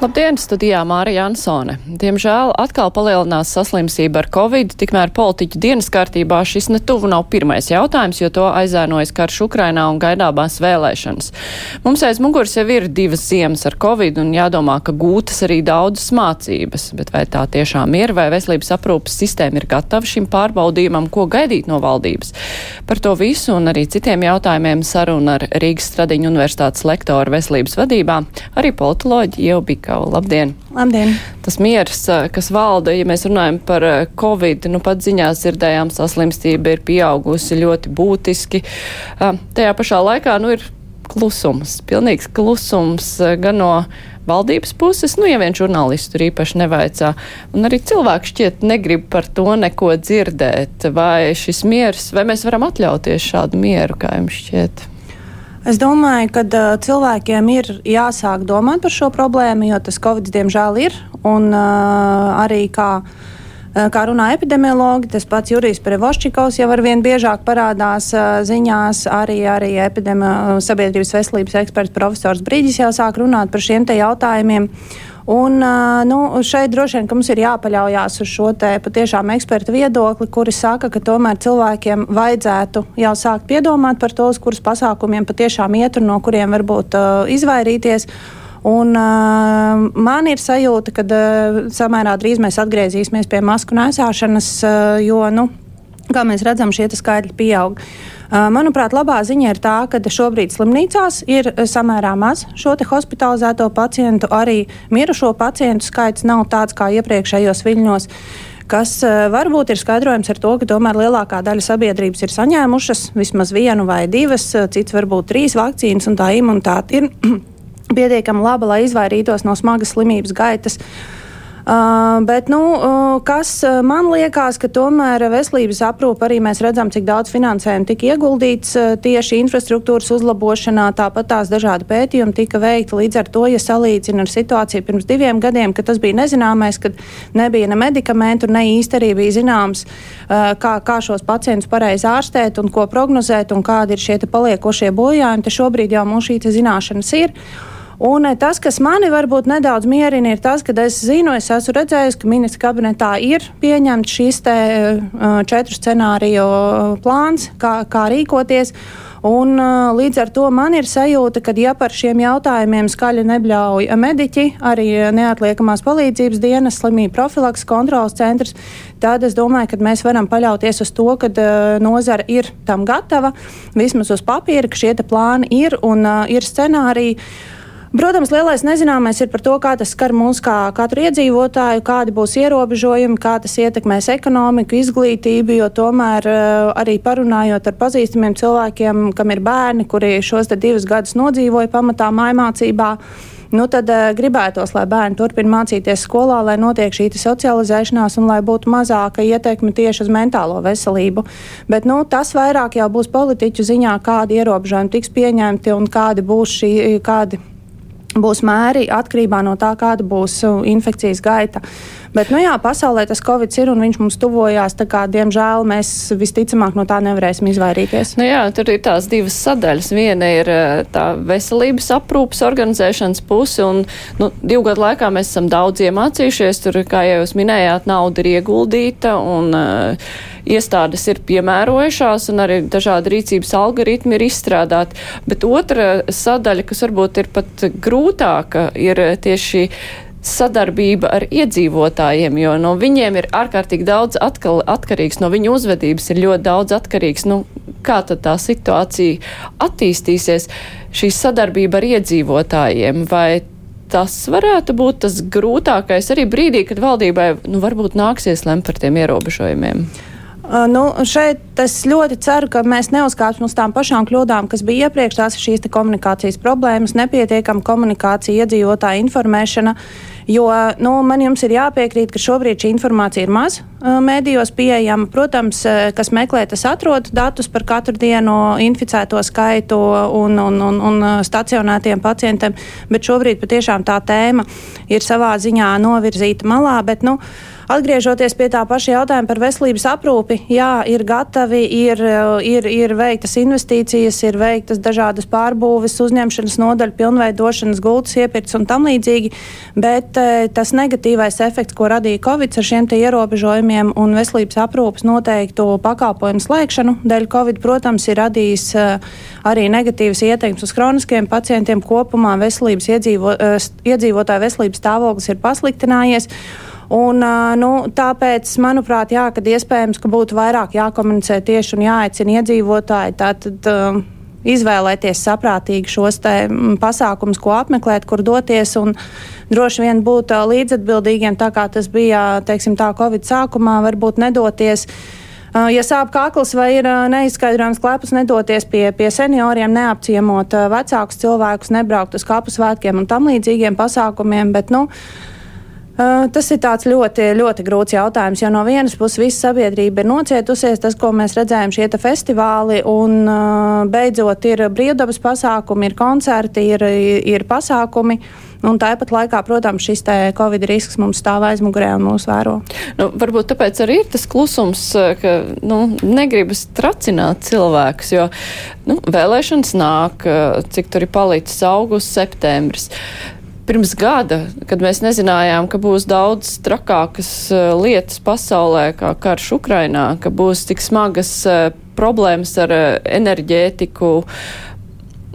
Labdien, studijā Mārija Ansone. Diemžēl atkal palielinās saslimstība ar covid, tikmēr politiķu dienas kārtībā šis netuvu nav pirmais jautājums, jo to aizēnojas karš Ukrainā un gaidāmās vēlēšanas. Mums aiz muguras jau ir divas ziemas ar covid un jādomā, ka gūtas arī daudzas mācības, bet vai tā tiešām ir, vai veselības aprūpas sistēma ir gatava šim pārbaudījumam, ko gaidīt no valdības? Par to visu un arī citiem jautājumiem saruna ar Rīgas Stradiņu universitātes lektoru veselības vadībā, arī politoloģi jau bija Kau. Labdien! Labdien! Tas miers, kas valda, ja mēs runājam par covid, nu pat ziņās dzirdējām, saslimstība ir pieaugusi ļoti būtiski. Tajā pašā laikā, nu, ir klusums, pilnīgs klusums gan no valdības puses, nu, ja vien žurnālisti tur īpaši nevaicā. Un arī cilvēki šķiet negrib par to neko dzirdēt. Vai šis miers, vai mēs varam atļauties šādu mieru, kā jums šķiet? Es domāju, ka uh, cilvēkiem ir jāsāk domāt par šo problēmu, jo tas Covid diemžēl ir. Un uh, arī kā, kā runā epidemiologi, tas pats Jurijs Prevoščikovs jau ar vien biežāk parādās uh, ziņās. Arī, arī epidemi, sabiedrības veselības eksperts profesors Brīdis jau sāk runāt par šiem jautājumiem. Un, nu, šeit droši vien mums ir jāpaļaujas uz šo patiešām ekspertu viedokli, kuri saka, ka tomēr cilvēkiem vajadzētu jau sākt piedomāt par to, uz kurus pasākumiem patiešām iet un no kuriem varbūt uh, izvairīties. Un, uh, man ir sajūta, ka uh, samērā drīz mēs atgriezīsimies pie masku nesāšanas, uh, jo, nu, kā mēs redzam, šie skaitļi pieaug. Uh, Manuprāt, labā ziņa ir tā, ka šobrīd slimnīcās ir samērā maz šo hospitalizēto pacientu. Arī mirušo pacientu skaits nav tāds kā iepriekšējos viļņos kas varbūt ir skaidrojams ar to, ka tomēr lielākā daļa sabiedrības ir saņēmušas vismaz vienu vai divas, cits varbūt trīs vakcīnas, un tā imunitāte ir pietiekami laba, lai izvairītos no smagas slimības gaitas. Uh, Uh, bet, nu, uh, kas man liekas, ka tomēr veselības aprūpe arī mēs redzam, cik daudz finansējumu tika ieguldīts uh, tieši infrastruktūras uzlabošanā, tāpat tās dažādi pētījumi tika veikti. Līdz ar to, ja salīdzina ar situāciju pirms diviem gadiem, kad tas bija nezināmais, kad nebija ne medikamentu, ne īsti arī bija zināms, uh, kā, kā šos pacientus pareizi ārstēt un ko prognozēt un kādi ir šie paliekošie bojājumi, tad šobrīd jau mums šī zināšanas ir. Un eh, tas, kas mani varbūt nedaudz mierina, ir tas, ka es zinu, es esmu redzējis, ka ministra kabinetā ir pieņemts šīs te, uh, četru scenāriju eh, plāns, kā, kā rīkoties. Un, līdz ar to man ir sajūta, ka, ja par šiem jautājumiem skaļi nebļauj mediķi, arī neatliekamās palīdzības dienas, slimību profilaks kontrolas centrs, tad es domāju, ka mēs varam paļauties uz to, ka nozara ir tam gatava, vismaz uz papīra, ka šie plāni ir un ir scenāriji. Protams, lielais nezināmais ir par to, kā tas skar mūs kā katru iedzīvotāju, kādi būs ierobežojumi, kā tas ietekmēs ekonomiku, izglītību, jo tomēr eh, arī parunājot ar pazīstamiem cilvēkiem, kam ir bērni, kuri šos divus gadus nodzīvoja pamatā mājmācībā. Nu, tad uh, gribētos, lai bērni turpina mācīties skolā, lai notiek šī socializēšanās un lai būtu mazāka ietekme tieši uz mentālo veselību. Bet nu, tas vairāk jau būs politiķu ziņā, kādi ierobežojumi tiks pieņemti un kādi būs šī, kādi būs mēri atkarībā no tā, kāda būs uh, infekcijas gaita. Bet, nu jā, pasaulē tas covid ir un viņš mums tuvojās. Kā, diemžēl mēs visticamāk no tā nevarēsim izvairīties. Nu jā, tur ir tās divas sadaļas. Viena ir uh, tā veselības aprūpas organizēšanas puse, un nu, divu gadu laikā mēs esam daudz iemācījušies. Tur, kā jau jūs minējāt, nauda ir ieguldīta. Un, uh, iestādes ir piemērojušās un arī dažādi rīcības algoritmi ir izstrādāti. Bet otra sadaļa, kas varbūt ir pat grūtāka, ir tieši sadarbība ar iedzīvotājiem, jo no viņiem ir ārkārtīgi daudz atkal, atkarīgs, no viņu uzvedības ir ļoti daudz atkarīgs. Nu, kā tad tā situācija attīstīsies, šī sadarbība ar iedzīvotājiem, vai tas varētu būt tas grūtākais arī brīdī, kad valdībai nu, varbūt nāksies lemt par tiem ierobežojumiem? Uh, nu, šeit es ļoti ceru, ka mēs neuzkāpsim uz tām pašām kļūdām, kas bija iepriekš. Tās ir šīs komunikācijas problēmas, nepietiekama komunikācija, iedzīvotāja informēšana. Jo nu, man jums ir jāpiekrīt, ka šobrīd šī informācija ir maz uh, mēdījos pieejama. Protams, uh, kas meklē, tas atrod datus par katru dienu inficēto skaitu un, un, un, un stacionētiem pacientiem, bet šobrīd patiešām tā tēma ir savā ziņā novirzīta malā. Bet, nu, Atgriežoties pie tā paša jautājuma par veselības aprūpi, jā, ir gatavi, ir, ir, ir veiktas investīcijas, ir veiktas dažādas pārbūves, uzņemšanas nodaļu, pilnveidošanas, gultas iepirkts un tam līdzīgi, bet eh, tas negatīvais efekts, ko radīja Covid ar šiem ierobežojumiem un veselības aprūpas noteiktu pakalpojumu slēgšanu dēļ Covid, protams, ir radījis eh, arī negatīvas ietekmes uz kroniskiem pacientiem kopumā. Veselības iedzīvo, eh, iedzīvotāju veselības stāvoklis ir pasliktinājies. Un, nu, tāpēc, manuprāt, jā, kad iespējams, ka būtu vairāk jākomunicē tieši un jāaicina iedzīvotāji. Tātad, izvēlēties saprātīgi šos pasākumus, ko apmeklēt, kur doties. Droši vien būt līdzatbildīgiem, tā kā tas bija teiksim, tā Covid sākumā, varbūt nedoties. Ja sāp kakls vai ir neizskaidrojams klepus, nedoties pie, pie senioriem, neapciemot vecākus cilvēkus, nebraukt uz kapu svētkiem un tam līdzīgiem pasākumiem. Bet, nu, Tas ir ļoti, ļoti grūts jautājums, jo no vienas puses visa sabiedrība ir nocietusies, tas, ko mēs redzējām, šie festivāli, un beidzot ir brīvdabas pasākumi, ir koncerti, ir, ir pasākumi. Un tāpat laikā, protams, šis covid risks mums stāv aizmugurē un mūs vēro. Nu, varbūt tāpēc arī ir tas klusums, ka nu, negribas tracināt cilvēkus, jo nu, vēlēšanas nāk, cik tur ir palicis augusts, septembris pirms gada, kad mēs nezinājām, ka būs daudz trakākas uh, lietas pasaulē, kā karš Ukrainā, ka būs tik smagas uh, problēmas ar uh, enerģētiku,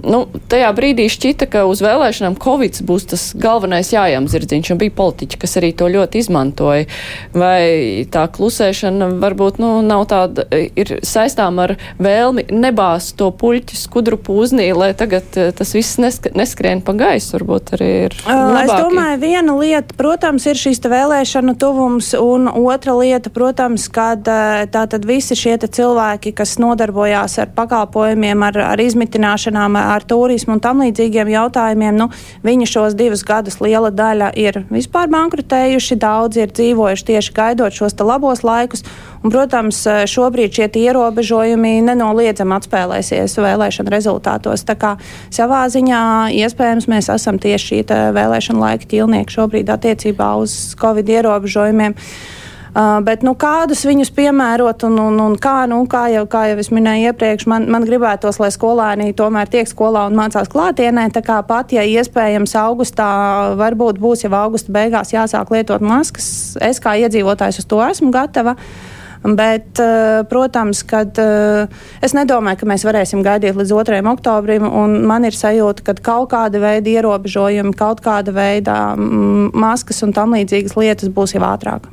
nu, tajā brīdī šķita, ka uz vēlēšanām Covid būs tas galvenais jājām zirdziņš, un bija politiķi, kas arī to ļoti izmantoja. Vai tā klusēšana varbūt nu, nav tāda, ir saistām ar vēlmi nebāzt to puļķi skudru pūznī, lai tagad eh, tas viss nesk neskrien pa gaisu, varbūt arī ir. Labākie. Es domāju, viena lieta, protams, ir šīs vēlēšana tuvums, un otra lieta, protams, kad tā tad visi šie cilvēki, kas nodarbojās ar pakalpojumiem, ar, ar izmitināšanām, ar turismu un tam līdzīgiem jautājumiem, nu, viņi šos divus gadus liela daļa ir vispār bankrutējuši, daudzi ir dzīvojuši tieši gaidot šos labos laikus. Un, protams, šobrīd šie ierobežojumi nenoliedzami atspēlēsies vēlēšanu rezultātos. Tā kā savā ziņā iespējams mēs esam tieši šī vēlēšana laika ķilnieki šobrīd attiecībā uz Covid ierobežojumiem. Uh, bet nu, kādus viņus piemērot un, un, un kā, nu, kā, jau, kā jau es minēju iepriekš, man, man gribētos, lai skolēni tomēr tiek skolā un mācās klātienē. Tā kā pat, ja iespējams augustā, varbūt būs jau augusta beigās jāsāk lietot maskas, es kā iedzīvotājs uz to esmu gatava. Bet, protams, kad es nedomāju, ka mēs varēsim gaidīt līdz 2. oktobrim, un man ir sajūta, ka kaut kāda veida ierobežojumi, kaut kāda veida maskas un tam līdzīgas lietas būs jau ātrāk.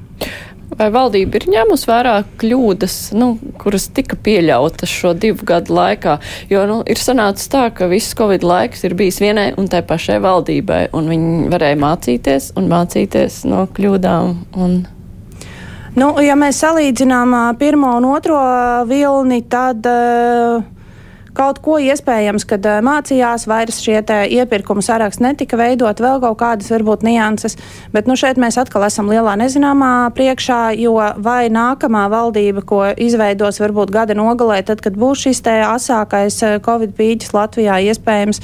Vai valdība ir ņēmusi vērā kļūdas, nu, kuras tika pieļautas šo divu gadu laikā? Jo nu, ir sanācis tā, ka viss Covid laiks ir bijis vienai un tai pašai valdībai, un viņi varēja mācīties un mācīties no kļūdām. Un... Nu, ja mēs salīdzinām pirmo un otro vilni, tad. Uh, kaut ko iespējams, kad mācījās, vairs šie iepirkuma saraksti netika veidot, vēl kaut kādas varbūt nianses, bet nu, šeit mēs atkal esam lielā nezināmā priekšā, jo vai nākamā valdība, ko izveidos varbūt gada nogalē, tad, kad būs šis asākais Covid pīķis Latvijā iespējams,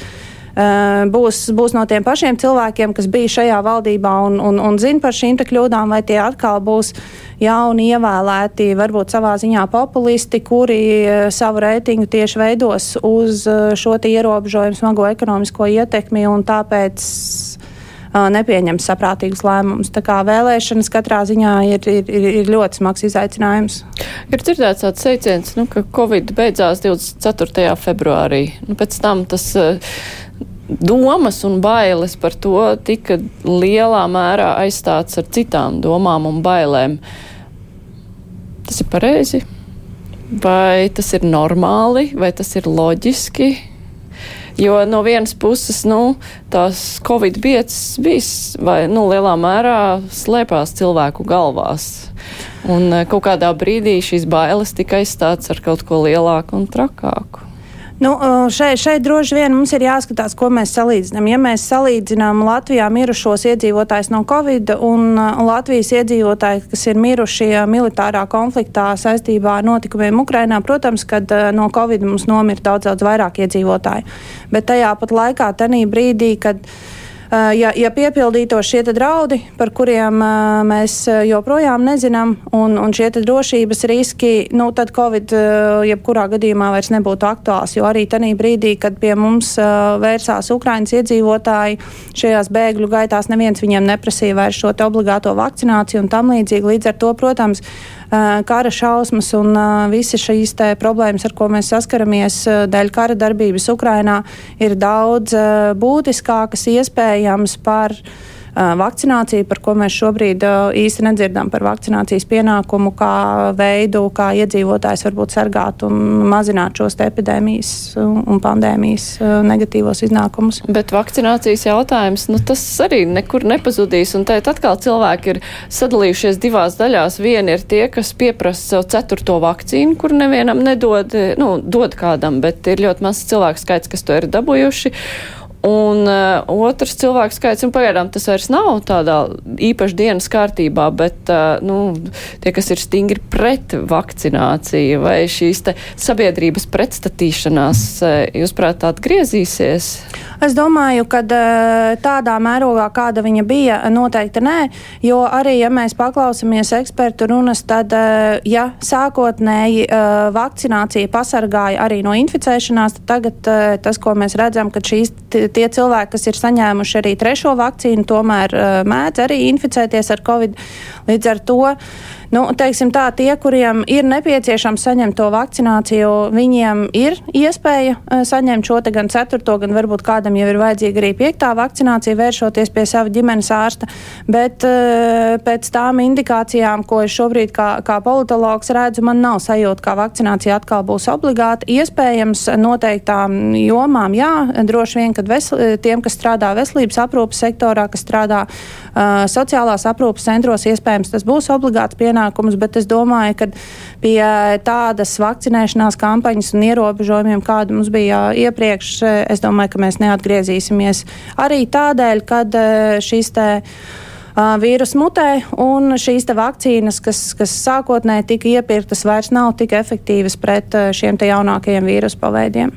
būs, būs no tiem pašiem cilvēkiem, kas bija šajā valdībā un, un, un zina par šīm kļūdām, vai tie atkal būs jauni ievēlēti, varbūt savā ziņā populisti, kuri eh, savu reitingu tieši veidos uz eh, šo ierobežojumu smago ekonomisko ietekmi un tāpēc nepieņems saprātīgus lēmumus. Tā kā vēlēšanas katrā ziņā ir, ir, ir, ir ļoti smags izaicinājums. Ir dzirdēts tāds teiciens, nu, ka Covid beidzās 24. februārī. Nu, pēc tam tas domas un bailes par to tika lielā mērā aizstāts ar citām domām un bailēm. Tas ir pareizi? Vai tas ir normāli, vai tas ir loģiski? Jo no vienas puses, nu, tās Covid biedras bija, vai, nu, lielā mērā slēpās cilvēku galvās. Un eh, kaut kādā brīdī šīs bailes tika aizstāts ar kaut ko lielāku un trakāku. Nu, šeit, šeit droši vien mums ir jāskatās, ko mēs salīdzinām. Ja mēs salīdzinām Latvijā mirušos iedzīvotājus no Covid un Latvijas iedzīvotāji, kas ir miruši militārā konfliktā saistībā ar notikumiem Ukrainā, protams, ka no Covid mums nomira daudz, daudz vairāk iedzīvotāju. Bet tajā pat laikā, tajā brīdī, kad ja, ja piepildītos šie draudi, par kuriem mēs joprojām nezinām, un, un šie drošības riski, nu, tad Covid jebkurā gadījumā vairs nebūtu aktuāls. Jo arī tajā brīdī, kad pie mums vērsās Ukraiņas iedzīvotāji, šajās bēgļu gaitās neviens viņiem neprasīja vairs šo obligāto vakcināciju un tam līdzīgi. Līdz ar to, protams, kara šausmas un visi šīs problēmas, ar ko mēs saskaramies dēļ kara darbības Ukrainā, ir daudz būtiskākas iespējams par vakcināciju, par ko mēs šobrīd īsti nedzirdam par vakcinācijas pienākumu, kā veidu, kā iedzīvotājs varbūt sargāt un mazināt šos epidēmijas un pandēmijas negatīvos iznākumus. Bet vakcinācijas jautājums, nu, tas arī nekur nepazudīs, un tēt atkal cilvēki ir sadalījušies divās daļās. Viena ir tie, kas pieprasa savu ceturto vakcīnu, kur nevienam nedod, nu, dod kādam, bet ir ļoti mazs cilvēku skaits, kas to ir dabūjuši. Un uh, otrs cilvēku skaits, un pagaidām tas vairs nav tādā īpaši dienas kārtībā, bet uh, nu, tie, kas ir stingri pret vakcināciju vai šīs sabiedrības pretstatīšanās, uh, jūs prāt, atgriezīsies? Es domāju, ka uh, tādā mērogā, kāda viņa bija, noteikti nē, jo arī, ja mēs paklausāmies ekspertu runas, tad, uh, ja sākotnēji uh, vakcinācija pasargāja arī no inficēšanās, tad tagad uh, tas, ko mēs redzam, ka šīs tie cilvēki, kas ir saņēmuši arī trešo vakcīnu, tomēr uh, mēdz arī inficēties ar covid. Līdz ar to Nu, teiksim tā, tie, kuriem ir nepieciešams saņemt to vakcināciju, viņiem ir iespēja uh, saņemt šo gan ceturto, gan varbūt kādam jau ir vajadzīga arī piektā vakcinācija, vēršoties pie sava ģimenes ārsta. Bet uh, pēc tām indikācijām, ko es šobrīd kā, kā politologs redzu, man nav sajūta, ka vakcinācija atkal būs obligāta. Iespējams, noteiktām jomām, jā, droši vien, kad vesel, tiem, kas strādā veselības aprūpas sektorā, kas strādā uh, sociālās aprūpas centros, iespējams, tas būs obligāts pienākums bet es domāju, ka pie tādas vakcinēšanās kampaņas un ierobežojumiem, kāda mums bija iepriekš, es domāju, ka mēs neatgriezīsimies arī tādēļ, kad eh, šīs te vīrus mutē, un šīs vakcīnas, kas, kas sākotnēji tika iepirktas, vairs nav tik efektīvas pret šiem jaunākajiem vīrusu paveidiem.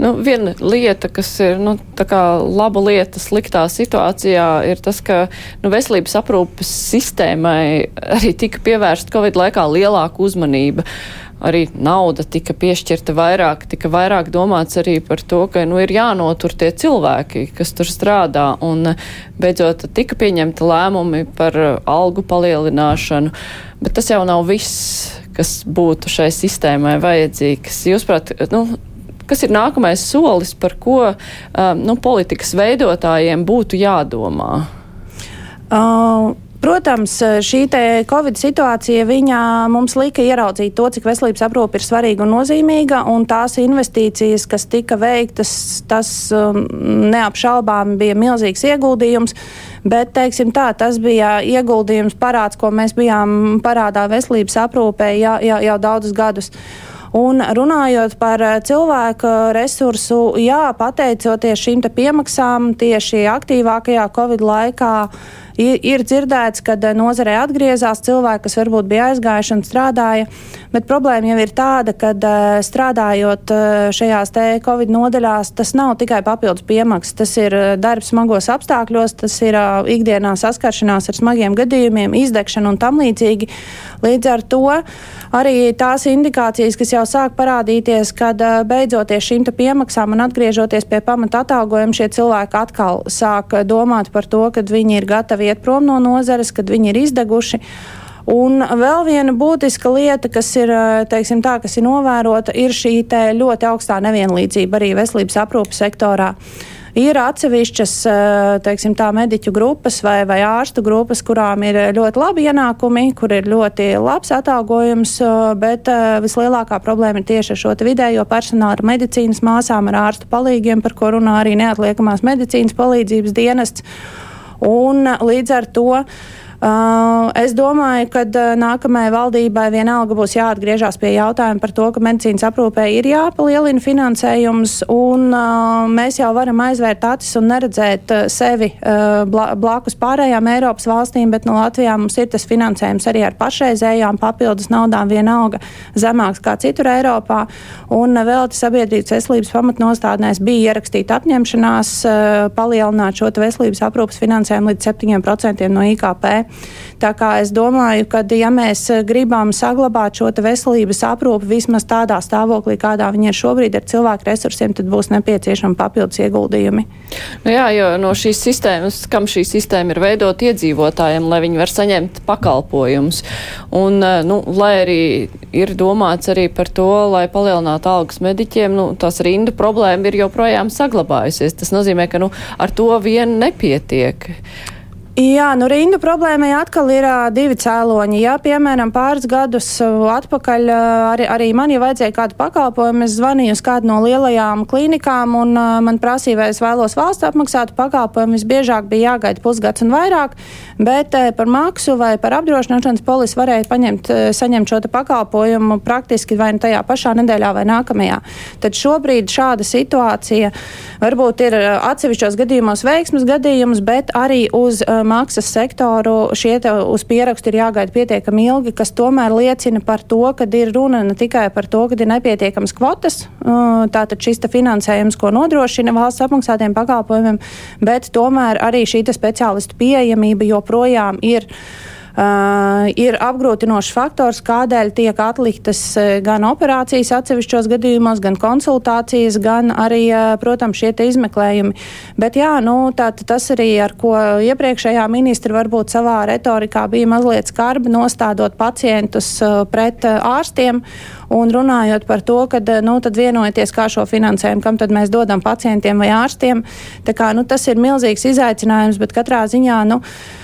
Nu, viena lieta, kas ir nu, laba lieta sliktā situācijā, ir tas, ka nu, veselības aprūpes sistēmai arī tika pievērsta Covid laikā lielāka uzmanība. Arī nauda tika piešķirta vairāk, tika vairāk domāts arī par to, ka nu, ir jānotur tie cilvēki, kas tur strādā. Un beidzot tika pieņemta lēmumi par algu palielināšanu. Bet tas jau nav viss, kas būtu šai sistēmai vajadzīgs. Jūs, prāt, nu, kas ir nākamais solis, par ko um, nu, politikas veidotājiem būtu jādomā? Uh. Protams, šī Covid situācija mums lika ieraudzīt to, cik veselības aprūpe ir svarīga un nozīmīga, un tās investīcijas, kas tika veiktas, tas um, neapšaubām bija milzīgs ieguldījums. Bet, teiksim tā, tas bija ieguldījums parāds, ko mēs bijām parādā veselības aprūpē jau, jau, jau daudzus gadus. Un runājot par eh, cilvēku resursu, jā, pateicoties šīm piemaksām tieši aktīvākajā Covid laikā, ir, ir dzirdēts, ka eh, nozarē atgriezās cilvēki, kas varbūt bija aizgājuši un strādāja. Bet problēma jau ir tāda, ka eh, strādājot šajās Covid nodaļās, tas nav tikai papildus piemaksas. Tas ir darbs smagos apstākļos, tas ir ikdienā saskaršanās ar smagiem gadījumiem, izdegšana un tam līdzīgi. Līdz ar to arī tās indikācijas, kas jau sāk parādīties, kad beidzoties šīm piemaksām un atgriežoties pie pamata atalgojuma, šie cilvēki atkal sāk domāt par to, kad viņi ir gatavi iet prom no nozares, kad viņi ir izdeguši. Un vēl viena būtiska lieta, kas ir, teiksim, tā, kas ir novērota, ir šī ļoti augstā nevienlīdzība arī veselības aprūpas sektorā. Ir atsevišķas eh, teiksim, tā, mediķu grupas vai, vai ārstu grupas, kurām ir ļoti labi ienākumi, kur ir ļoti labs atalgojums, eh, bet eh, vislielākā problēma ir tieši ar šo vidējo personālu, ar medicīnas māsām, ar ārstu palīgiem, par ko runā arī neatliekamās medicīnas palīdzības dienests. Un līdz ar to Uh, es domāju, ka uh, nākamajai valdībai vienalga būs jāatgriežas pie jautājuma par to, ka medicīnas aprūpē ir jāpalielina finansējums, un uh, mēs jau varam aizvērt acis un neredzēt uh, sevi uh, blakus pārējām Eiropas valstīm, bet no Latvijā mums ir tas finansējums arī ar pašreizējām papildus naudām vienalga zemāks kā citur Eiropā, un uh, vēl sabiedrības veselības pamatnostādnēs bija ierakstīta apņemšanās uh, palielināt šo veselības aprūpas finansējumu līdz 7% no IKP. Tā kā es domāju, ka ja mēs gribam saglabāt šo veselības aprūpi vismaz tādā stāvoklī, kādā viņi ir šobrīd ar cilvēku resursiem, tad būs nepieciešami papildus ieguldījumi. Nu jā, jo no šīs sistēmas, kam šī sistēma ir veidot iedzīvotājiem, lai viņi var saņemt pakalpojumus. Un, eh, nu, lai arī ir domāts arī par to, lai palielinātu algas mediķiem, nu, tās rindu problēma ir joprojām saglabājusies. Tas nozīmē, ka nu, ar to vien nepietiek. Jā, nu rindu problēmai atkal ir uh, divi cēloņi. Jā, piemēram, pāris gadus uh, atpakaļ uh, arī, arī man jau vajadzēja kādu pakalpojumu. Es zvanīju uz kādu no lielajām klīnikām un uh, man prasīja, vai es vēlos valsts apmaksātu pakalpojumu. Visbiežāk bija jāgaida pusgads un vairāk, bet uh, par maksu vai par apdrošināšanas polisi varēja paņemt, uh, saņemt šo pakalpojumu praktiski vai nu tajā pašā nedēļā vai nākamajā. Tad šobrīd šāda situācija varbūt ir atsevišķos gadījumos veiksmas gadījums, bet arī uz uh, maksas sektoru šie uz pierakstu ir jāgaida pietiekami ilgi, kas tomēr liecina par to, ka ir runa ne tikai par to, ka ir nepietiekams kvotas, tātad šis finansējums, ko nodrošina valsts apmaksātiem pakalpojumiem, bet tomēr arī šī speciālistu pieejamība joprojām ir uh, ir apgrūtinošs faktors, kādēļ tiek atliktas uh, gan operācijas atsevišķos gadījumos, gan konsultācijas, gan arī, uh, protams, šie izmeklējumi. Bet jā, nu, tā, tas arī, ar ko iepriekšējā ministra varbūt savā retorikā bija mazliet skarbi nostādot pacientus uh, pret ārstiem. Un runājot par to, ka nu, vienojoties, kā šo finansējumu, kam tad mēs dodam pacientiem vai ārstiem, kā, nu, tas ir milzīgs izaicinājums, bet katrā ziņā. Nu, Uh,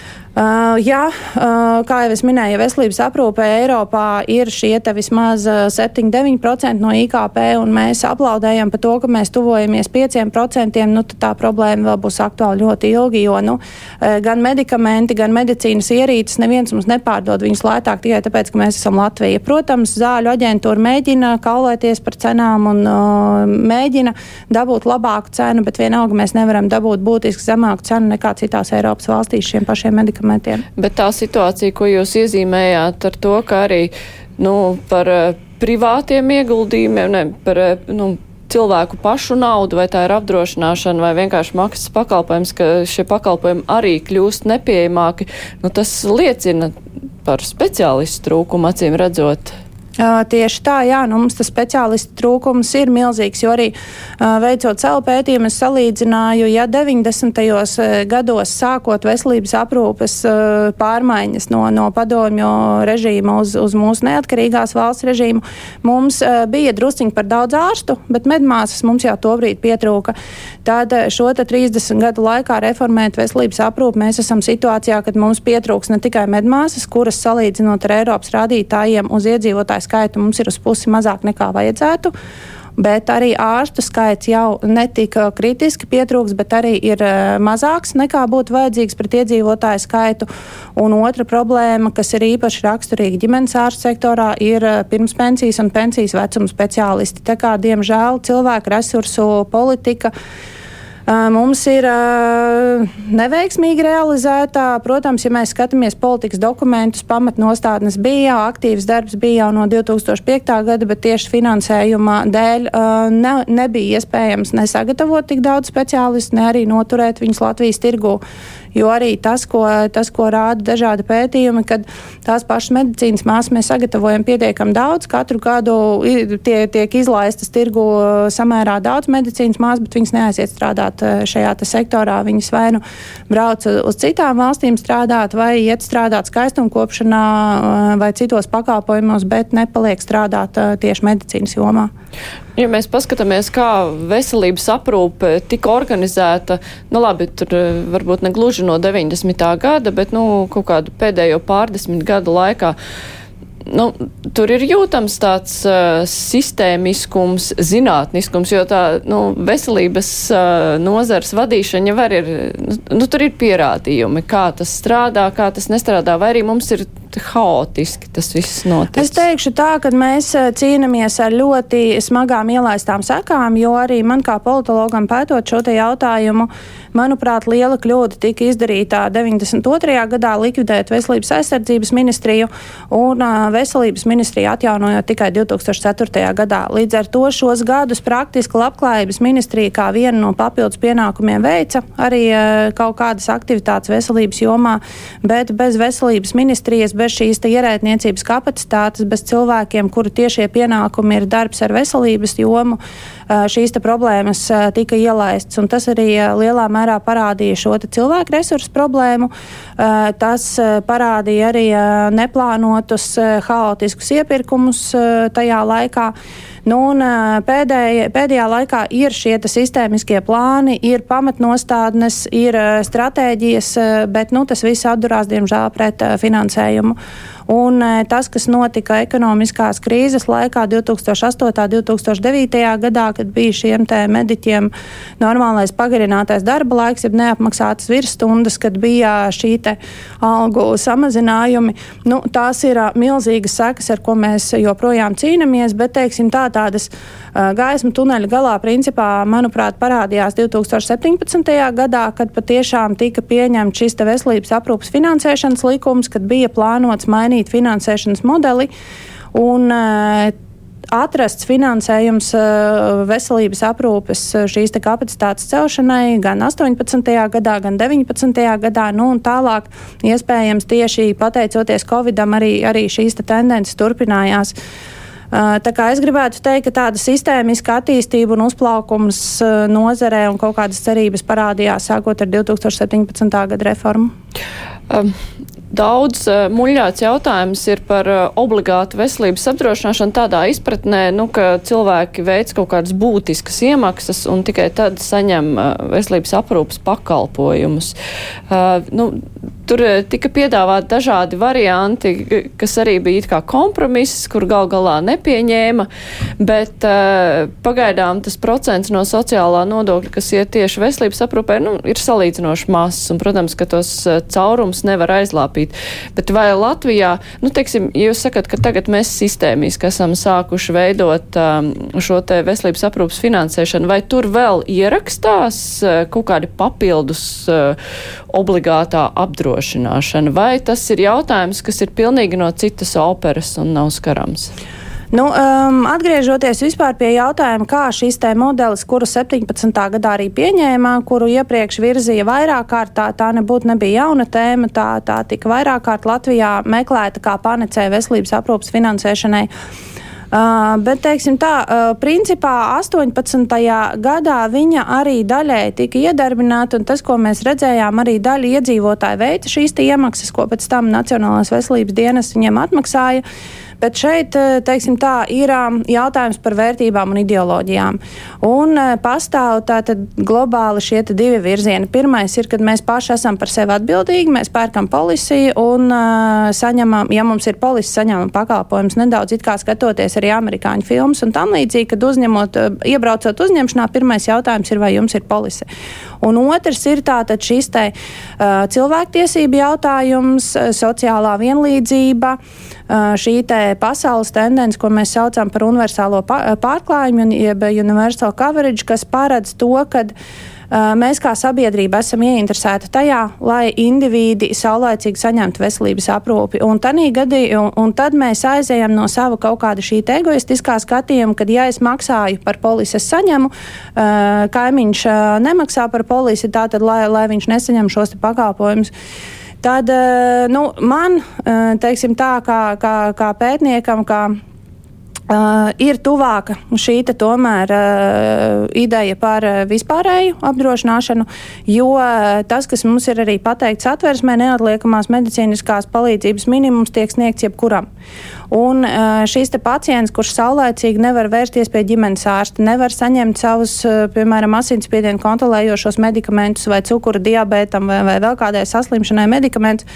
jā, uh, kā jau es minēju, veselības aprūpē Eiropā ir šie vismaz 7-9% no IKP, un mēs aplaudējam par to, ka mēs tuvojamies 5%. Nu, tā problēma vēl būs aktuāla ļoti ilgi, jo nu, gan medikamenti, gan medicīnas ierīces neviens mums nepārdod viņus lētāk tikai tāpēc, ka mēs esam Latvija. Protams, zāļu aģentūra mēģina kaulēties par cenām un uh, mēģina dabūt labāku cenu, bet vienalga mēs nevaram dabūt būtiski zemāku cenu nekā citās Eiropas valstīs šiem pašiem medikamentiem medikamentiem. Bet tā situācija, ko jūs iezīmējāt ar to, ka arī nu, par uh, privātiem ieguldījumiem, ne, par uh, nu, cilvēku pašu naudu, vai tā ir apdrošināšana, vai vienkārši maksas pakalpojums, ka šie pakalpojumi arī kļūst nepieejamāki, nu, tas liecina par speciālistu trūkumu, acīm redzot. Tieši tā, jā, nu, mums tas speciālistu trūkums ir milzīgs, jo arī veicot savu pētījumu, es salīdzināju, ja 90. gados sākot veselības aprūpes pārmaiņas no, no padomju režīma uz, uz mūsu neatkarīgās valsts režīmu, mums bija drusciņi par daudz ārstu, bet medmāsas mums jau tobrīd pietrūka. Tad šo 30 gadu laikā reformēt veselības aprūpi mēs esam situācijā, kad mums pietrūks ne tikai medmāsas, kuras salīdzinot ar Eiropas rādītājiem uz iedzīvotāju skaitu mums ir uz pusi mazāk nekā vajadzētu bet arī ārstu skaits jau netika kritiski pietrūks, bet arī ir uh, mazāks nekā būtu vajadzīgs pret iedzīvotāju skaitu. Un otra problēma, kas ir īpaši raksturīga ģimenes ārstu sektorā, ir uh, pirmspensijas un pensijas vecuma speciālisti. Tā kā, diemžēl, cilvēku resursu politika mums ir neveiksmīgi realizētā. Protams, ja mēs skatāmies politikas dokumentus, pamatnostādnes bija aktīvs darbs bija jau no 2005. gada, bet tieši finansējuma dēļ ne, nebija iespējams nesagatavot tik daudz speciālistu, ne arī noturēt viņus Latvijas tirgū. Jo arī tas, ko, tas, ko rāda dažādi pētījumi, kad tās pašas medicīnas māsas mēs sagatavojam pietiekami daudz, katru gadu tie, tiek izlaistas tirgu samērā daudz medicīnas māsas, bet viņas neaiziet strādāt e, šajā sektorā. Viņas vai nu brauc uz citām valstīm strādāt, vai iet strādāt skaistumkopšanā vai citos pakalpojumos, bet nepaliek strādāt tieši medicīnas jomā. Ja mēs paskatāmies, kā veselības aprūpe tika organizēta, nu labi, tur varbūt ne gluži no 90. gada, bet nu kaut kādu pēdējo pārdesmit gadu laikā. nu, tur ir jūtams tāds uh, sistēmiskums, zinātniskums, jo tā nu, veselības uh, nozars vadīšana jau ir, nu, tur ir pierādījumi, kā tas strādā, kā tas nestrādā, vai arī mums ir haotiski tas viss notiek? Es teikšu tā, ka mēs eh, cīnāmies ar ļoti smagām ielaistām sekām, jo arī man kā politologam pētot šo jautājumu, manuprāt, liela kļūda tika izdarīta 92. gadā likvidēt veselības aizsardzības ministriju un uh, veselības ministriju atjaunojot tikai 2004. gadā. Līdz ar to šos gadus praktiski labklājības ministrija kā vienu no papildus pienākumiem veica arī uh, kaut kādas aktivitātes veselības jomā, bet bez veselības ministrijas, bez šīs ierēdniecības kapacitātes, bez cilvēkiem, kuru tiešie pienākumi ir darbs ar veselības jomu, šīs problēmas tika ielaistas. Tas arī lielā mērā parādīja šo cilvēku resursu problēmu. Tas parādīja arī neplānotus, haotiskus iepirkumus tajā laikā. Nu, un, pēdējā, pēdējā laikā ir šie sistēmiskie plāni, ir pamatnostādnes, ir stratēģijas, bet nu, tas viss atdurās, diemžēl, pret finansējumu. Un tas, kas notika ekonomiskās krīzes laikā 2008. un 2009. gadā, kad bija šiem mediķiem normālais pagarinātais darba laiks, jeb neapmaksātas virsstundas, kad bija šī algu samazinājumi, nu, tās ir milzīgas sekas, ar ko mēs joprojām cīnāmies, bet teiksim, tā, tādas gaismu tuneļa galā principā, manuprāt, parādījās 2017. gadā, kad patiešām tika pieņemts šis veselības aprūpas finansēšanas likums, kad bija plānots mainīt finansēšanas modeli. Un, atrasts finansējums veselības aprūpes šīs kapacitātes celšanai gan 18. gadā, gan 19. gadā, nu un tālāk iespējams tieši pateicoties Covidam arī, arī šīs te tendences turpinājās. Tā kā es gribētu teikt, ka tāda sistēmiska attīstība un uzplaukums nozarē un kaut kādas cerības parādījās sākot ar 2017. gada reformu. Um, Daudz uh, muļķāts jautājums ir par uh, obligātu veselības apdrošināšanu tādā izpratnē, nu, ka cilvēki veic kaut kādas būtiskas iemaksas un tikai tad saņem uh, veselības aprūpas pakalpojumus. Uh, nu, Tur tika piedāvāti dažādi varianti, kas arī bija kā kompromiss, kur gal galā nepieņēma, bet uh, pagaidām tas procents no sociālā nodokļa, kas iet tieši veselības aprūpē, nu, ir salīdzinoši mazs, un, protams, ka tos uh, caurums nevar aizlāpīt. Bet vai Latvijā, nu, teiksim, jūs sakat, ka tagad mēs sistēmiski esam sākuši veidot um, šo te veselības aprūpas finansēšanu, vai tur vēl ierakstās uh, kaut kādi papildus uh, obligātā apdrošināšana? Nodrošināšana, vai tas ir jautājums, kas ir pilnīgi no citas operas un nav skarams? Nu, um, atgriežoties pie jautājuma, kā šis te modelis, kuru 17. gadā arī pieņēmā, kuru iepriekš virzīja vairāk kārt, tā, nebūtu nebija jauna tēma, tā, tā tika vairāk kārt Latvijā meklēta kā panecēja veselības aprūpas finansēšanai. Uh, bet, teiksim tā, uh, principā 18. gadā viņa arī daļēji tika iedarbināta, un tas, ko mēs redzējām, arī daļa iedzīvotāji veica šīs iemaksas, ko pēc tam Nacionālās veselības dienas viņiem atmaksāja. Bet šeit, eh, teiksim tā, ir um, jautājums par vērtībām un ideoloģijām. Un eh, pastāv tātad globāli šie divi virzieni. Pirmais ir, kad mēs paši esam par sevi atbildīgi, mēs pērkam polisiju un uh, saņemam, ja mums ir polisija, saņemam pakalpojumus nedaudz it kā skatoties arī amerikāņu filmas un tam līdzīgi, kad uzņemot, iebraucot uzņemšanā, pirmais jautājums ir, vai jums ir polisija. Un otrs ir tātad šis te uh, cilvēktiesība jautājums, sociālā vienlīdzība, uh, šī te pasaules tendence, ko mēs saucam par universālo pārklājumu, jeb universal coverage, kas paredz to, ka uh, mēs kā sabiedrība esam ieinteresēti tajā, lai indivīdi saulēcīgi saņemtu veselības aprūpi. Un, gadī, un, un tad mēs aizējam no sava kaut kāda šī egoistiskā skatījuma, kad ja es maksāju par polisi, es saņemu, kaimiņš nemaksā par polisi, tātad lai, lai viņš nesaņem šos pakalpojumus tad nu, man, teiksim tā, kā, kā, kā pētniekam, kā Uh, ir tuvāka šī tomēr uh, ideja par uh, vispārēju apdrošināšanu, jo uh, tas, kas mums ir arī pateikts atversmē, neatliekamās medicīniskās palīdzības minimums tiek sniegts jebkuram. Un uh, šīs pacients, kurš saulēcīgi nevar vērsties pie ģimenes ārsta, nevar saņemt savus, uh, piemēram, asinsspiedienu kontrolējošos medikamentus vai cukura diabētam vai, vai vēl kādai saslimšanai medikamentus,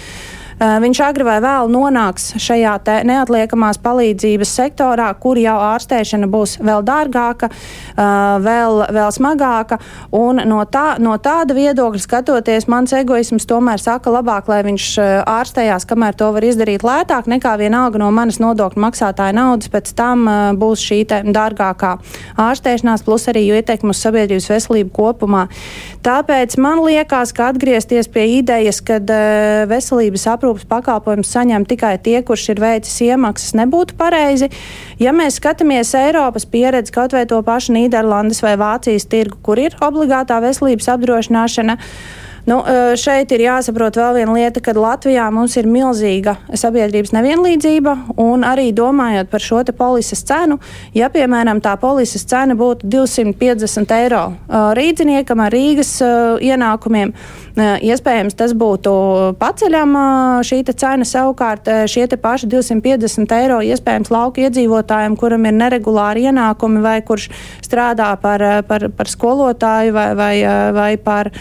viņš agri vai vēl nonāks šajā neatliekamās palīdzības sektorā, kur jau ārstēšana būs vēl dārgāka, vēl, vēl smagāka. No, tā, no tāda viedokļa skatoties, mans egoisms tomēr saka labāk, lai viņš ārstējās, kamēr to var izdarīt lētāk, nekā vienalga no manas nodokļu maksātāja naudas pēc tam būs šī dārgākā ārstēšanās, plus arī ietekme uz sabiedrības veselību kopumā. Tāpēc man liekas, ka atgriezties pie idejas, ka uh, veselības aprūpas pakalpojumus saņem tikai tie, kurš ir veicis iemaksas, nebūtu pareizi. Ja mēs skatāmies Eiropas pieredzi, kaut vai to pašu Nīderlandes vai Vācijas tirgu, kur ir obligātā veselības apdrošināšana, Nu, šeit ir jāsaprot vēl viena lieta, ka Latvijā mums ir milzīga sabiedrības nevienlīdzība, arī domājot par šo polises cenu, ja, piemēram, tā polises cena būtu 250 eiro rīdziniekam ar Rīgas ienākumiem, iespējams, tas būtu paceļama šī cena. Savukārt šie paši 250 eiro iespējams lauku iedzīvotājiem, kuram ir neregulāri ienākumi vai kurš strādā par, par, par skolotāju vai, vai, vai par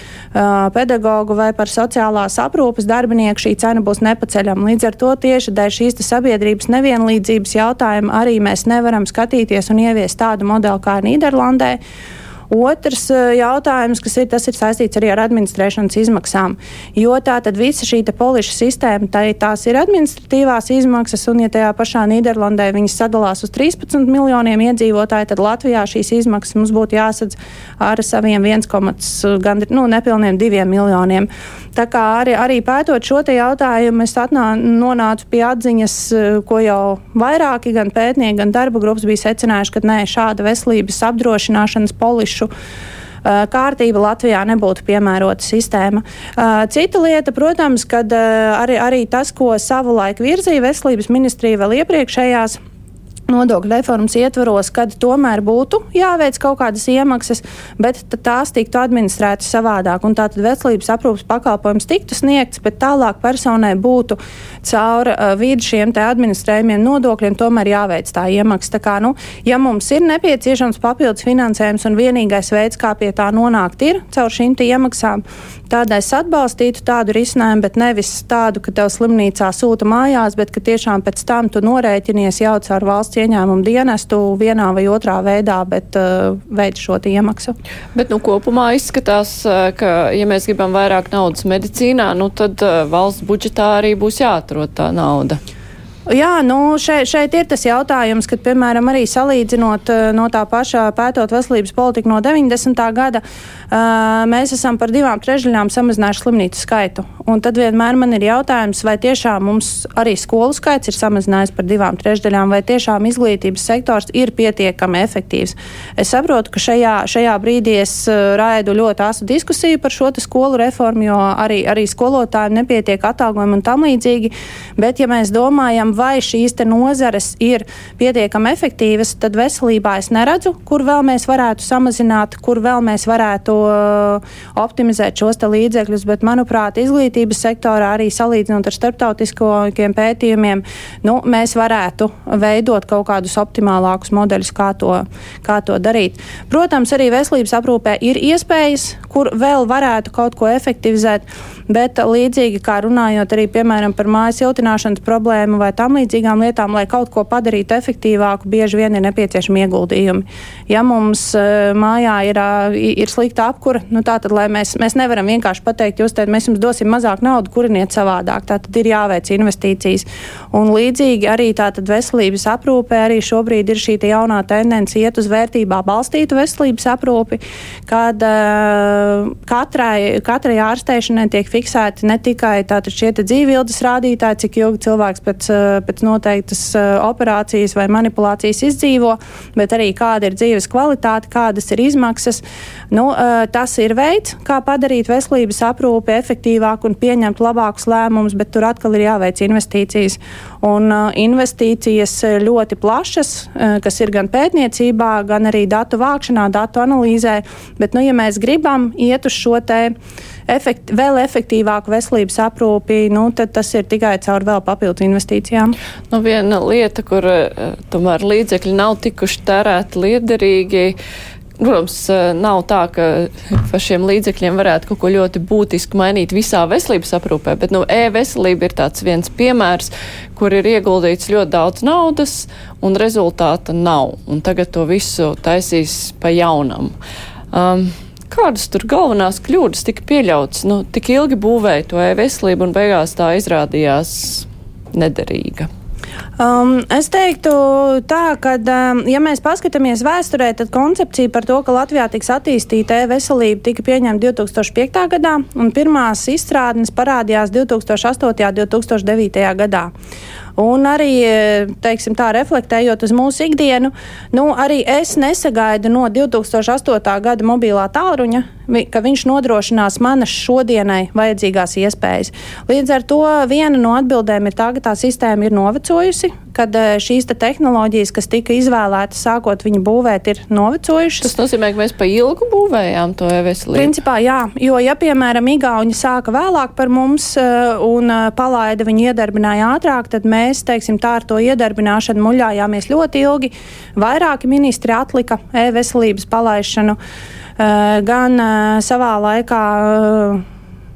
pedagogu vai par sociālās aprūpes darbinieku, šī cena būs nepaceļama. Līdz ar to tieši dēļ šīs sabiedrības nevienlīdzības jautājuma arī mēs nevaram skatīties un ieviest tādu modeli kā Nīderlandē. Otrs eh, jautājums, kas ir, tas ir saistīts arī ar administrēšanas izmaksām. Jo tā tad visa šī poliša sistēma, tā, tās ir administratīvās izmaksas, un ja tajā pašā Nīderlandē viņas sadalās uz 13 miljoniem iedzīvotāju, tad Latvijā šīs izmaksas mums būtu jāsadz ar saviem 1, gan nu, nepilniem 2 miljoniem. Tā kā arī, arī pētot šo jautājumu, es atnā, nonācu pie atziņas, eh, ko jau vairāki gan pētnieki, gan darba grupas bija secinājuši, ka nē, šāda veselības apdrošināšanas poliša finanšu kārtība Latvijā nebūtu piemērota sistēma. Cita lieta, protams, kad arī, arī tas, ko savulaik virzīja veselības ministrija vēl iepriekšējās nodokļu reformas ietvaros, kad tomēr būtu jāveic kaut kādas iemaksas, bet tās tiktu administrētas savādāk. Un tātad veselības aprūpas pakalpojums tiktu sniegts, bet tālāk personai būtu caur uh, vidu šiem administrējumiem nodokļiem tomēr jāveic tā iemaksa. Tā kā, nu, ja mums ir nepieciešams papildus finansējums un vienīgais veids, kā pie tā nonākt, ir caur šīm iemaksām, Tādēļ es atbalstītu tādu risinājumu, bet nevis tādu, ka tev slimnīcā sūta mājās, bet ka tiešām pēc tam tu norēķinies jau caur valsts ieņēmumu dienestu vienā vai otrā veidā, bet uh, veic šo iemaksu. Bet nu, kopumā izskatās, uh, ka, ja mēs gribam vairāk naudas medicīnā, nu, tad uh, valsts budžetā arī būs jāatrod tā nauda. Jā, nu šeit, šeit ir tas jautājums, ka, piemēram, arī salīdzinot eh, no tā pašā pētot veselības politiku no 90. gada, uh, mēs esam par divām trešdaļām samazinājuši slimnīcu skaitu. Un tad vienmēr man ir jautājums, vai tiešām mums arī skolu skaits ir samazinājies par divām trešdaļām, vai tiešām izglītības sektors ir pietiekami efektīvs. Es saprotu, ka šajā, šajā brīdī es uh, raidu ļoti asu diskusiju par šo skolu reformu, jo arī, arī skolotājiem nepietiek atalgojumi un tam līdzīgi. Bet, ja mēs domājam, vai šīs nozares ir pietiekami efektīvas, tad veselībā es neredzu, kur vēl mēs varētu samazināt, kur vēl mēs varētu uh, optimizēt šos līdzekļus. Bet, manuprāt, izglītības sektorā arī salīdzinot ar starptautiskiem pētījumiem, nu, mēs varētu veidot kaut kādus optimālākus modeļus, kā to, kā to darīt. Protams, arī veselības aprūpē ir iespējas, kur vēl varētu kaut ko efektivizēt. Bet līdzīgi kā runājot arī piemēram par mājas siltināšanas problēmu vai tam līdzīgām lietām, lai kaut ko padarītu efektīvāku, bieži vien ir nepieciešami ieguldījumi. Ja mums uh, mājā ir, uh, ir slikta apkura, nu tā tad mēs, mēs nevaram vienkārši pateikt, jūs teikt, mēs jums dosim mazāk naudu, kuriniet savādāk. Tā tad ir jāveic investīcijas. Un līdzīgi arī tātad veselības aprūpē arī šobrīd ir šī jaunā tendence iet uz vērtībā balstītu veselības aprūpi, kad uh, katrai, katrai ārstēšanai tiek fiksēti ne tikai šie dzīvības rādītāji, cik ilgi cilvēks pēc, eh, pēc noteiktas eh, operācijas vai manipulācijas izdzīvo, bet arī kāda ir dzīves kvalitāte, kādas ir izmaksas. Nu, eh, tas ir veids, kā padarīt veselības aprūpi efektīvāku un pieņemt labākus lēmumus, bet tur atkal ir jāveic investīcijas. Un investīcijas ļoti plašas, kas ir gan pētniecībā, gan arī datu vākšanā, datu analīzē. Bet, nu, ja mēs gribam iet uz šo te efekt, vēl efektīvāku veselības aprūpi, nu, tad tas ir tikai caur vēl papildu investīcijām. Nu, viena lieta, kur eh, tomēr līdzekļi nav tikuši tērēti liederīgi Protams, nav tā, ka par šiem līdzekļiem varētu kaut ko ļoti būtiski mainīt visā veselības aprūpē, bet nu, e-veselība ir tāds viens piemērs, kur ir ieguldīts ļoti daudz naudas un rezultāta nav. Un tagad to visu taisīs pa jaunam. Um, kādas tur galvenās kļūdas tika pieļautas? Nu, tik ilgi būvēja to e-veselību un beigās tā izrādījās nederīga. Um, es teiktu, tā, ka, um, ja mēs paskatāmies vēsturē, tad koncepcija par to, ka Latvijā tiks attīstīta e-veselība, tika pieņemta 2005. gadā, un pirmās izstrādes parādījās 2008. un 2009. gadā. Un arī, teiksim, tā reflektējot uz mūsu ikdienu, nu, arī es nesagaidu no 2008. gada mobilā tālruņa, ka viņš nodrošinās manas šodienai vajadzīgās iespējas. Līdz ar to viena no atbildēm ir tā, ka tā sistēma ir novecojusi, kad eh, šīs te tehnoloģijas, kas tika izvēlētas sākot viņu būvēt, ir novecojušas. Tas nozīmē, ka mēs pa ilgu būvējām to e-veselību. Principā jā, jo, ja, piemēram, Igauni sāka vēlāk par mums eh, un palaida viņu iedarbināja ātrāk, tad mēs, teiksim, tā ar to iedarbināšanu muļājāmies ļoti ilgi. Vairāki ministri atlika e-veselības palaišanu gan savā laikā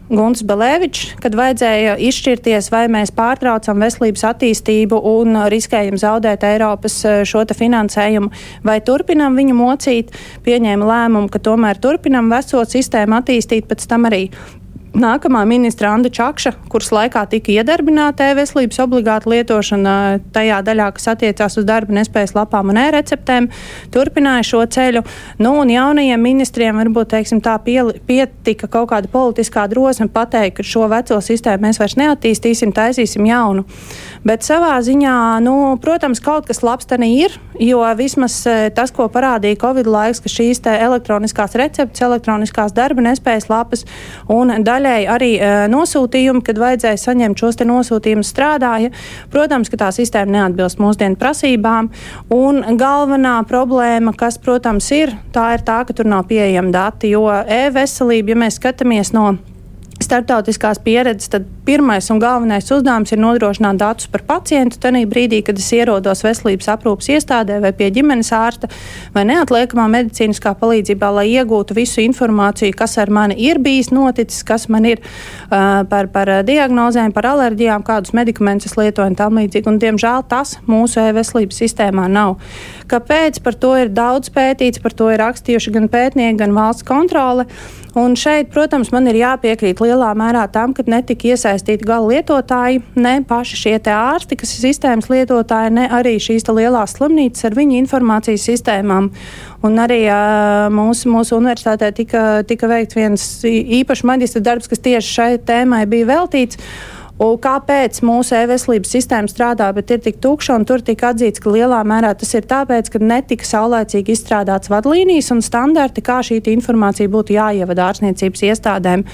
Gunts Belēvičs, kad vajadzēja izšķirties, vai mēs pārtraucam veselības attīstību un riskējam zaudēt Eiropas eh, šo finansējumu, vai turpinam viņu mocīt, pieņēma lēmumu, ka tomēr turpinam veco sistēmu attīstīt, pēc tam arī Nākamā ministra Anna Čakša, kuras laikā tika iedarbināta e-veselības obligāta lietošana tajā daļā, kas attiecās uz darba nespējas lapām un e-receptēm, turpināja šo ceļu. Nu, un jaunajiem ministriem varbūt teiksim, tā pie, pietika kaut kāda politiskā drosme pateikt, ka šo veco sistēmu mēs vairs neattīstīsim, taisīsim jaunu. Bet savā ziņā, nu, protams, kaut kas labs tā ir, jo vismaz e, tas, ko parādīja Covid laiks, ka šīs elektroniskās receptes, elektroniskās darba nespējas lapas un daļēji arī uh, nosūtījumi, kad vajadzēja saņemt šos nosūtījumus strādāja. Protams, ka tā sistēma neatbilst mūsdienu prasībām. Un galvenā problēma, kas, protams, ir, tā ir tā, ka tur nav pieejama dati, jo e-veselība, ja mēs skatāmies no starptautiskās pieredzes, tad pirmais un galvenais uzdevums ir nodrošināt datus par pacientu. Tanī brīdī, kad es ierodos veselības aprūpas iestādē vai pie ģimenes ārsta vai neatliekamā medicīniskā palīdzībā, lai iegūtu visu informāciju, kas ar mani ir bijis noticis, kas man ir uh, par, par diagnozēm, par alerģijām, kādus medikamentus lietoju un tam līdzīgi. Un, diemžēl tas mūsu e-veselības sistēmā nav. Kāpēc? Par to ir daudz pētīts, par to ir rakstījuši gan pētnieki, gan valsts kontrole. Un šeit, protams, man ir jāpiekrīt lielā mērā tam, ka netika iesaistīti gala lietotāji, ne paši šie ārsti, kas ir sistēmas lietotāji, ne arī šīs lielās slimnīcas ar viņu informācijas sistēmām. Un arī uh, mūsu, mūsu universitātē tika, tika veikts viens īpašs maģistra darbs, kas tieši šai tēmai bija veltīts. Un kāpēc mūsu e-veselības sistēma strādā, bet ir tik tukša, un tur tika atzīts, ka lielā mērā tas ir tāpēc, ka netika saulēcīgi izstrādāts vadlīnijas un standarti, kā šī informācija būtu jāievada ārstniecības iestādēm.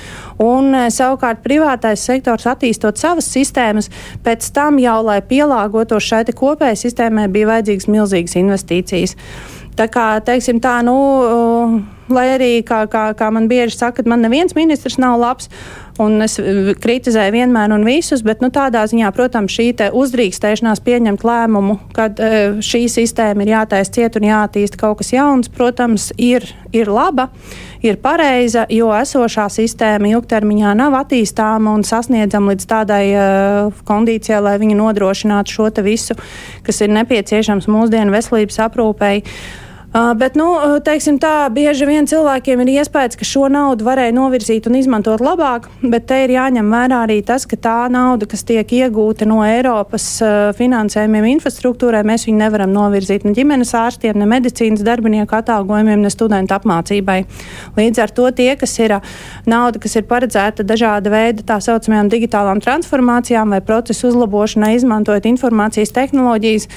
Un, e, savukārt privātais sektors attīstot savas sistēmas, pēc tam jau, lai pielāgotos šai kopējai sistēmai, bija vajadzīgas milzīgas investīcijas. Tā kā, teiksim tā, nu, lai arī, kā, kā, kā man bieži saka, man neviens ministrs nav labs, un es kritizēju vienmēr un visus, bet nu, tādā ziņā, protams, šī uzdrīkstēšanās pieņemt lēmumu, kad šī sistēma ir jātaisa ciet un jāattīsta kaut kas jauns, protams, ir, ir laba, ir pareiza, jo esošā sistēma ilgtermiņā nav attīstāma un sasniedzama līdz tādai uh, kondīcijai, lai viņi nodrošinātu šo visu, kas ir nepieciešams mūsdienu veselības aprūpei. Uh, bet, nu, teiksim tā, bieži vien cilvēkiem ir iespējas, ka šo naudu varēja novirzīt un izmantot labāk, bet te ir jāņem vērā arī tas, ka tā nauda, kas tiek iegūta no Eiropas finansējumiem infrastruktūrai, mēs viņu nevaram novirzīt ne ģimenes ārstiem, ne medicīnas darbinieku atalgojumiem, ne studentu apmācībai. Līdz ar to tie, kas ir nauda, kas ir paredzēta dažāda veida tā saucamajām digitālām transformācijām vai procesu uzlabošanai, izmantojot informācijas tehnoloģijas,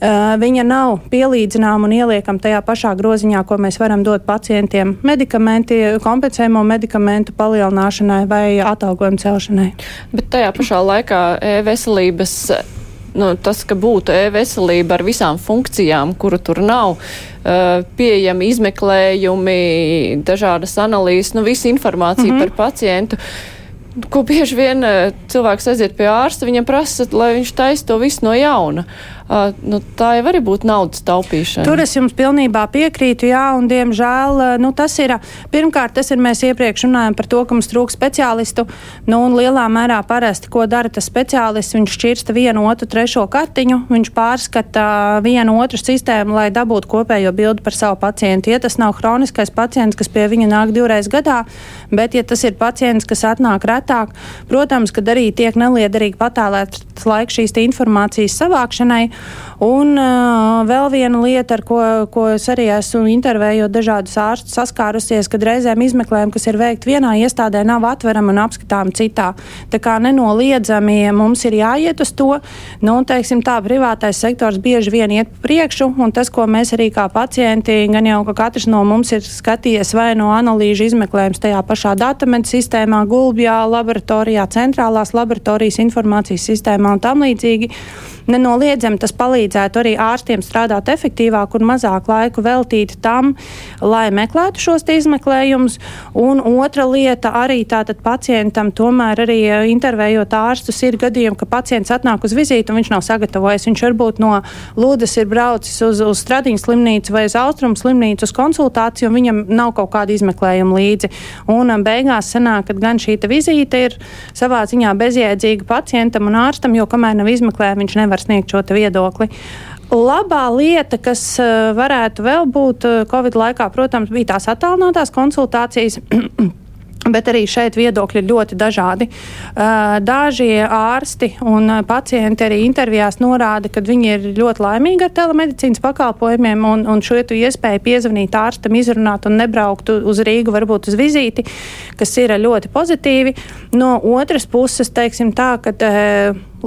viņa nav pielīdzināma un ieliekama tajā pašā groziņā, ko mēs varam dot pacientiem kompensējumu medikamentu palielināšanai vai atalgojumu celšanai. Bet tajā pašā laikā e-veselības. Nu, tas, ka būtu e-veselība ar visām funkcijām, kuru tur nav, uh, pieejami izmeklējumi, dažādas analīzes, nu, visa informācija mm -hmm. par pacientu. ko bieži vien cilvēks aiziet pie ārsta, viņam prasa, lai viņš taisa to visu no jauna. Uh, nu, tā jau arī būtu naudas taupīšana. Tur es jums pilnībā piekrītu, jā, un diemžēl nu, tas ir. Pirmkārt, tas ir mēs iepriekš runājam par to, ka mums trūks speciālistu. Nu, un lielā mērā parasti, ko dara tas speciālists, viņš šķirsta vienu, otru, trešo kartiņu, viņš pārskata vienu, otru sistēmu, lai dabūtu kopējo bildi par savu pacientu. Ja tas nav hroniskais pacients, kas pie viņa nāk divreiz gadā, bet ja tas ir pacients, kas atnāk retāk, protams, kad arī tiek neliederīgi patēlēts laiks šīs informācijas savākšanai. Un uh, vēl viena lieta, ar ko, ko es arī esmu intervējot dažādus ārstus saskārusies, kad reizēm izmeklējumi, kas ir veikti vienā iestādē, nav atverami un apskatām citā. Tā kā nenoliedzami mums ir jāiet uz to, nu, teiksim tā, privātais sektors bieži vien iet priekšu, un tas, ko mēs arī kā pacienti, gan jau, ka katrs no mums ir skatījies vai no analīžu izmeklējums tajā pašā datamedu sistēmā, gulbjā, laboratorijā, centrālās laboratorijas informācijas sistēmā un tam līdzīgi. Nenoliedzami tas palīdzētu arī ārstiem strādāt efektīvāk un mazāk laiku veltīt tam, lai meklētu šos izmeklējumus. Un otra lieta arī tātad pacientam tomēr arī eh, intervējot ārstus ir gadījumi, ka pacients atnāk uz vizīti un viņš nav sagatavojies. Viņš varbūt no Lūdas ir braucis uz, uz Stradiņas slimnīcu vai uz Austrumu slimnīcu uz konsultāciju, un viņam nav kaut kāda izmeklējuma līdzi. Un um, beigās sanāk, ka gan šī vizīte ir savā ziņā bezjēdzīga pacientam un ārstam, jo kamēr nav izmeklējuma, viņš nevar sniegt šo viedokli. Labā lieta, kas eh, varētu vēl būt eh, Covid laikā, protams, bija tās attālinātās konsultācijas. Bet arī šeit viedokļi ir ļoti dažādi. Daži ārsti un pacienti arī intervijās norāda, ka viņi ir ļoti laimīgi ar telemedicīnas pakalpojumiem un, un šo iespēju piezvanīt ārstam, izrunāt un nebraukt uz Rīgu, varbūt uz vizīti, kas ir ļoti pozitīvi. No otras puses, teiksim tā, ka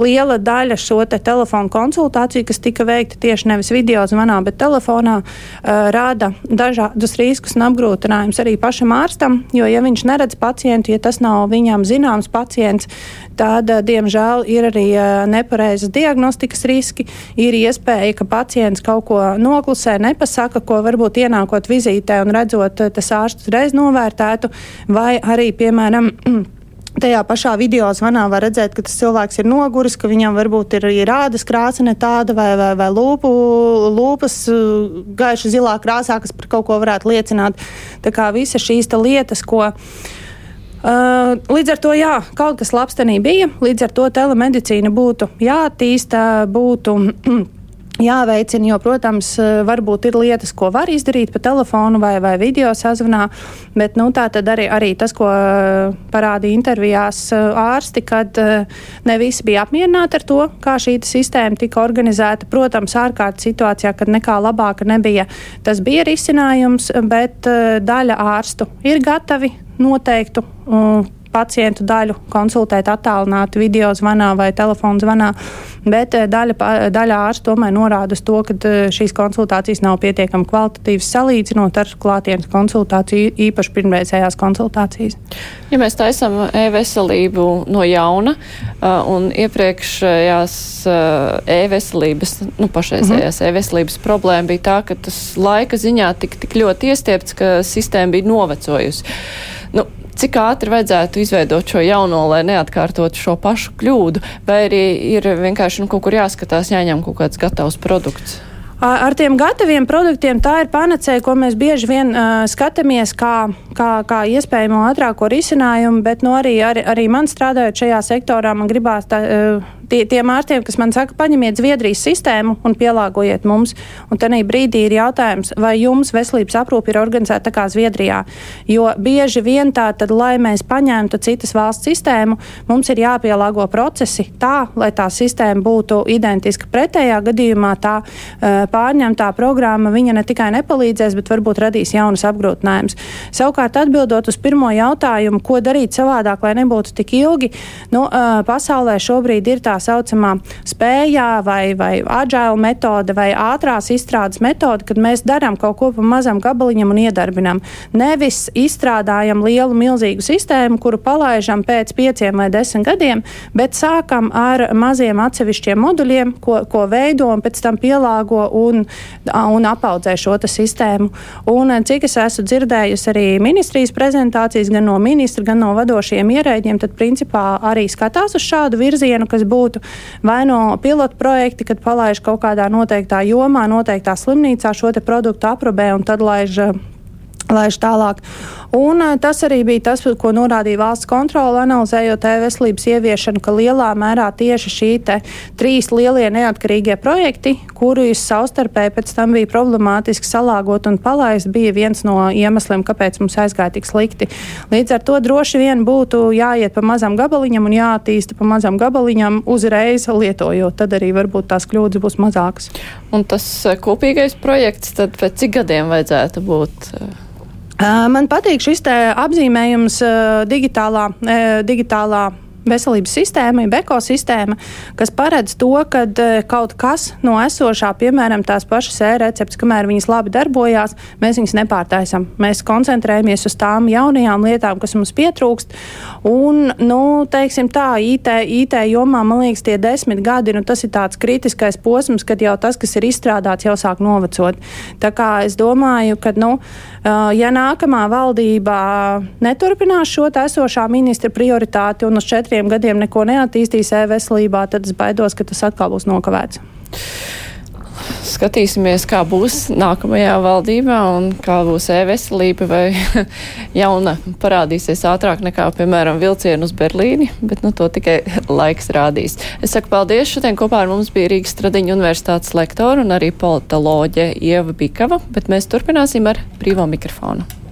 liela daļa šo te telefonu konsultāciju, kas tika veikta tieši nevis video zvanā, bet telefonā, uh, rāda dažādus riskus un apgrūtinājumus arī pašam ārstam, jo, ja viņš neredz pacientu, ja tas nav viņam zināms pacients, tad, uh, diemžēl, ir arī uh, nepareizas diagnostikas riski, ir iespēja, ka pacients kaut ko noklusē, nepasaka, ko varbūt ienākot vizītē un redzot, tas ārsts reiz novērtētu, vai arī, piemēram, Tajā pašā video zvanā var redzēt, ka tas cilvēks ir noguris, ka viņam varbūt ir rādas krāsa ne tāda, vai, vai, vai lūpu, lūpas uh, gaiša zilā krāsā, kas par kaut ko varētu liecināt. Tā kā visas šīs lietas, ko. Uh, līdz ar to, jā, kaut kas labs tenī bija. Līdz ar to telemedicīna būtu jāattīsta, būtu jāveicina, jo, protams, varbūt ir lietas, ko var izdarīt pa telefonu vai, vai video sazvanā, bet nu, tā tad arī, arī tas, ko parādīja intervijās ārsti, kad ne visi bija apmierināti ar to, kā šī sistēma tika organizēta. Protams, ārkārtas situācijā, kad nekā labāka nebija, tas bija risinājums, bet daļa ārstu ir gatavi noteiktu pacientu daļu konsultēt attālināti video zvanā vai telefonu zvanā, bet eh, daļa, daļa ārstu tomēr norāda uz to, ka eh, šīs konsultācijas nav pietiekami kvalitatīvas salīdzinot ar klātienes konsultāciju, īpaši pirmreizējās konsultācijas. Ja mēs taisam e-veselību no jauna un iepriekšējās e-veselības, nu pašreizējās mm -hmm. e-veselības problēma bija tā, ka tas laika ziņā tik, tik ļoti iestiepts, ka sistēma bija novecojusi. Nu, cik ātri vajadzētu izveidot šo jauno, lai neatkārtotu šo pašu kļūdu, vai arī ir vienkārši nu, kaut kur jāskatās, jāņem kaut kāds gatavs produkts? Ar tiem gataviem produktiem tā ir panacēja, ko mēs bieži vien uh, skatāmies kā, kā, kā iespējamo ātrāko risinājumu, bet nu, arī, arī, arī man strādājot šajā sektorā, man gribās tā, uh, tie, tiem ārstiem, kas man saka, paņemiet Zviedrijas sistēmu un pielāgojiet mums. Un tad brīdī ir jautājums, vai jums veselības aprūpe ir organizēta kā Zviedrijā. Jo bieži vien tā, tad, lai mēs paņemtu citas valsts sistēmu, mums ir jāpielāgo procesi tā, lai tā sistēma būtu identiska. Pretējā gadījumā tā uh, pārņemtā programma ne tikai nepalīdzēs, bet varbūt radīs jaunus apgrūtinājumus. Savukārt, atbildot uz pirmo jautājumu, ko darīt savādāk, lai nebūtu tik ilgi, nu, uh, pasaulē šobrīd ir tā tā saucamā spējā vai, vai agile metode vai ātrās izstrādes metode, kad mēs darām kaut ko pa mazam gabaliņam un iedarbinām. Nevis izstrādājam lielu, milzīgu sistēmu, kuru palaižam pēc pieciem vai desmit gadiem, bet sākam ar maziem atsevišķiem moduļiem, ko, ko veido un pēc tam pielāgo un, un apaudzē šo sistēmu. Un, cik es esmu dzirdējusi arī ministrijas prezentācijas, gan no ministra, gan no vadošiem ierēģiem, tad principā arī skatās uz šādu virzienu, kas būtu vai no pilotu projekti, kad palaiž kaut kādā noteiktā jomā, noteiktā slimnīcā šo produktu aprobē un tad laiž laiž tālāk. Un eh, tas arī bija tas, ko norādīja valsts kontrole, analizējot e-veselības ieviešanu, ka lielā mērā tieši šī trīs lielie neatkarīgie projekti, kurus savstarpēji pēc tam bija problemātiski salāgot un palaist, bija viens no iemesliem, kāpēc mums aizgāja tik slikti. Līdz ar to droši vien būtu jāiet pa mazam gabaliņam un jāattīsta pa mazam gabaliņam uzreiz lietojot, tad arī varbūt tās kļūdas būs mazākas. Un tas eh, kopīgais projekts, tad pēc cik gadiem vajadzētu būt? Uh... Man patīk šis apzīmējums digitālā, digitālā veselības sistēma, jeb ekosistēma, kas paredz to, ka kaut kas no esošā, piemēram, tās pašas e-receptes, kamēr viņas labi darbojās, mēs viņas nepārtaisam. Mēs koncentrējamies uz tām jaunajām lietām, kas mums pietrūkst. Un, nu, teiksim tā, IT, IT jomā, man liekas, tie desmit gadi, nu, tas ir tāds kritiskais posms, kad jau tas, kas ir izstrādāts, jau sāk novecot. Tā kā es domāju, ka, nu, ja nākamā valdība neturpinās šo esošā ministra prioritāti un uz četriem gadiem neko neattīstīs e-veselībā, tad es baidos, ka tas atkal būs nokavēts. Skatīsimies, kā būs nākamajā valdībā un kā būs e-veselība, vai jauna parādīsies ātrāk nekā, piemēram, vilcienu uz Berlīni, bet nu, to tikai laiks rādīs. Es saku paldies. Šodien kopā ar mums bija Rīgas Stradiņa universitātes lektora un arī politoloģe Ieva Bikava, bet mēs turpināsim ar brīvo mikrofonu.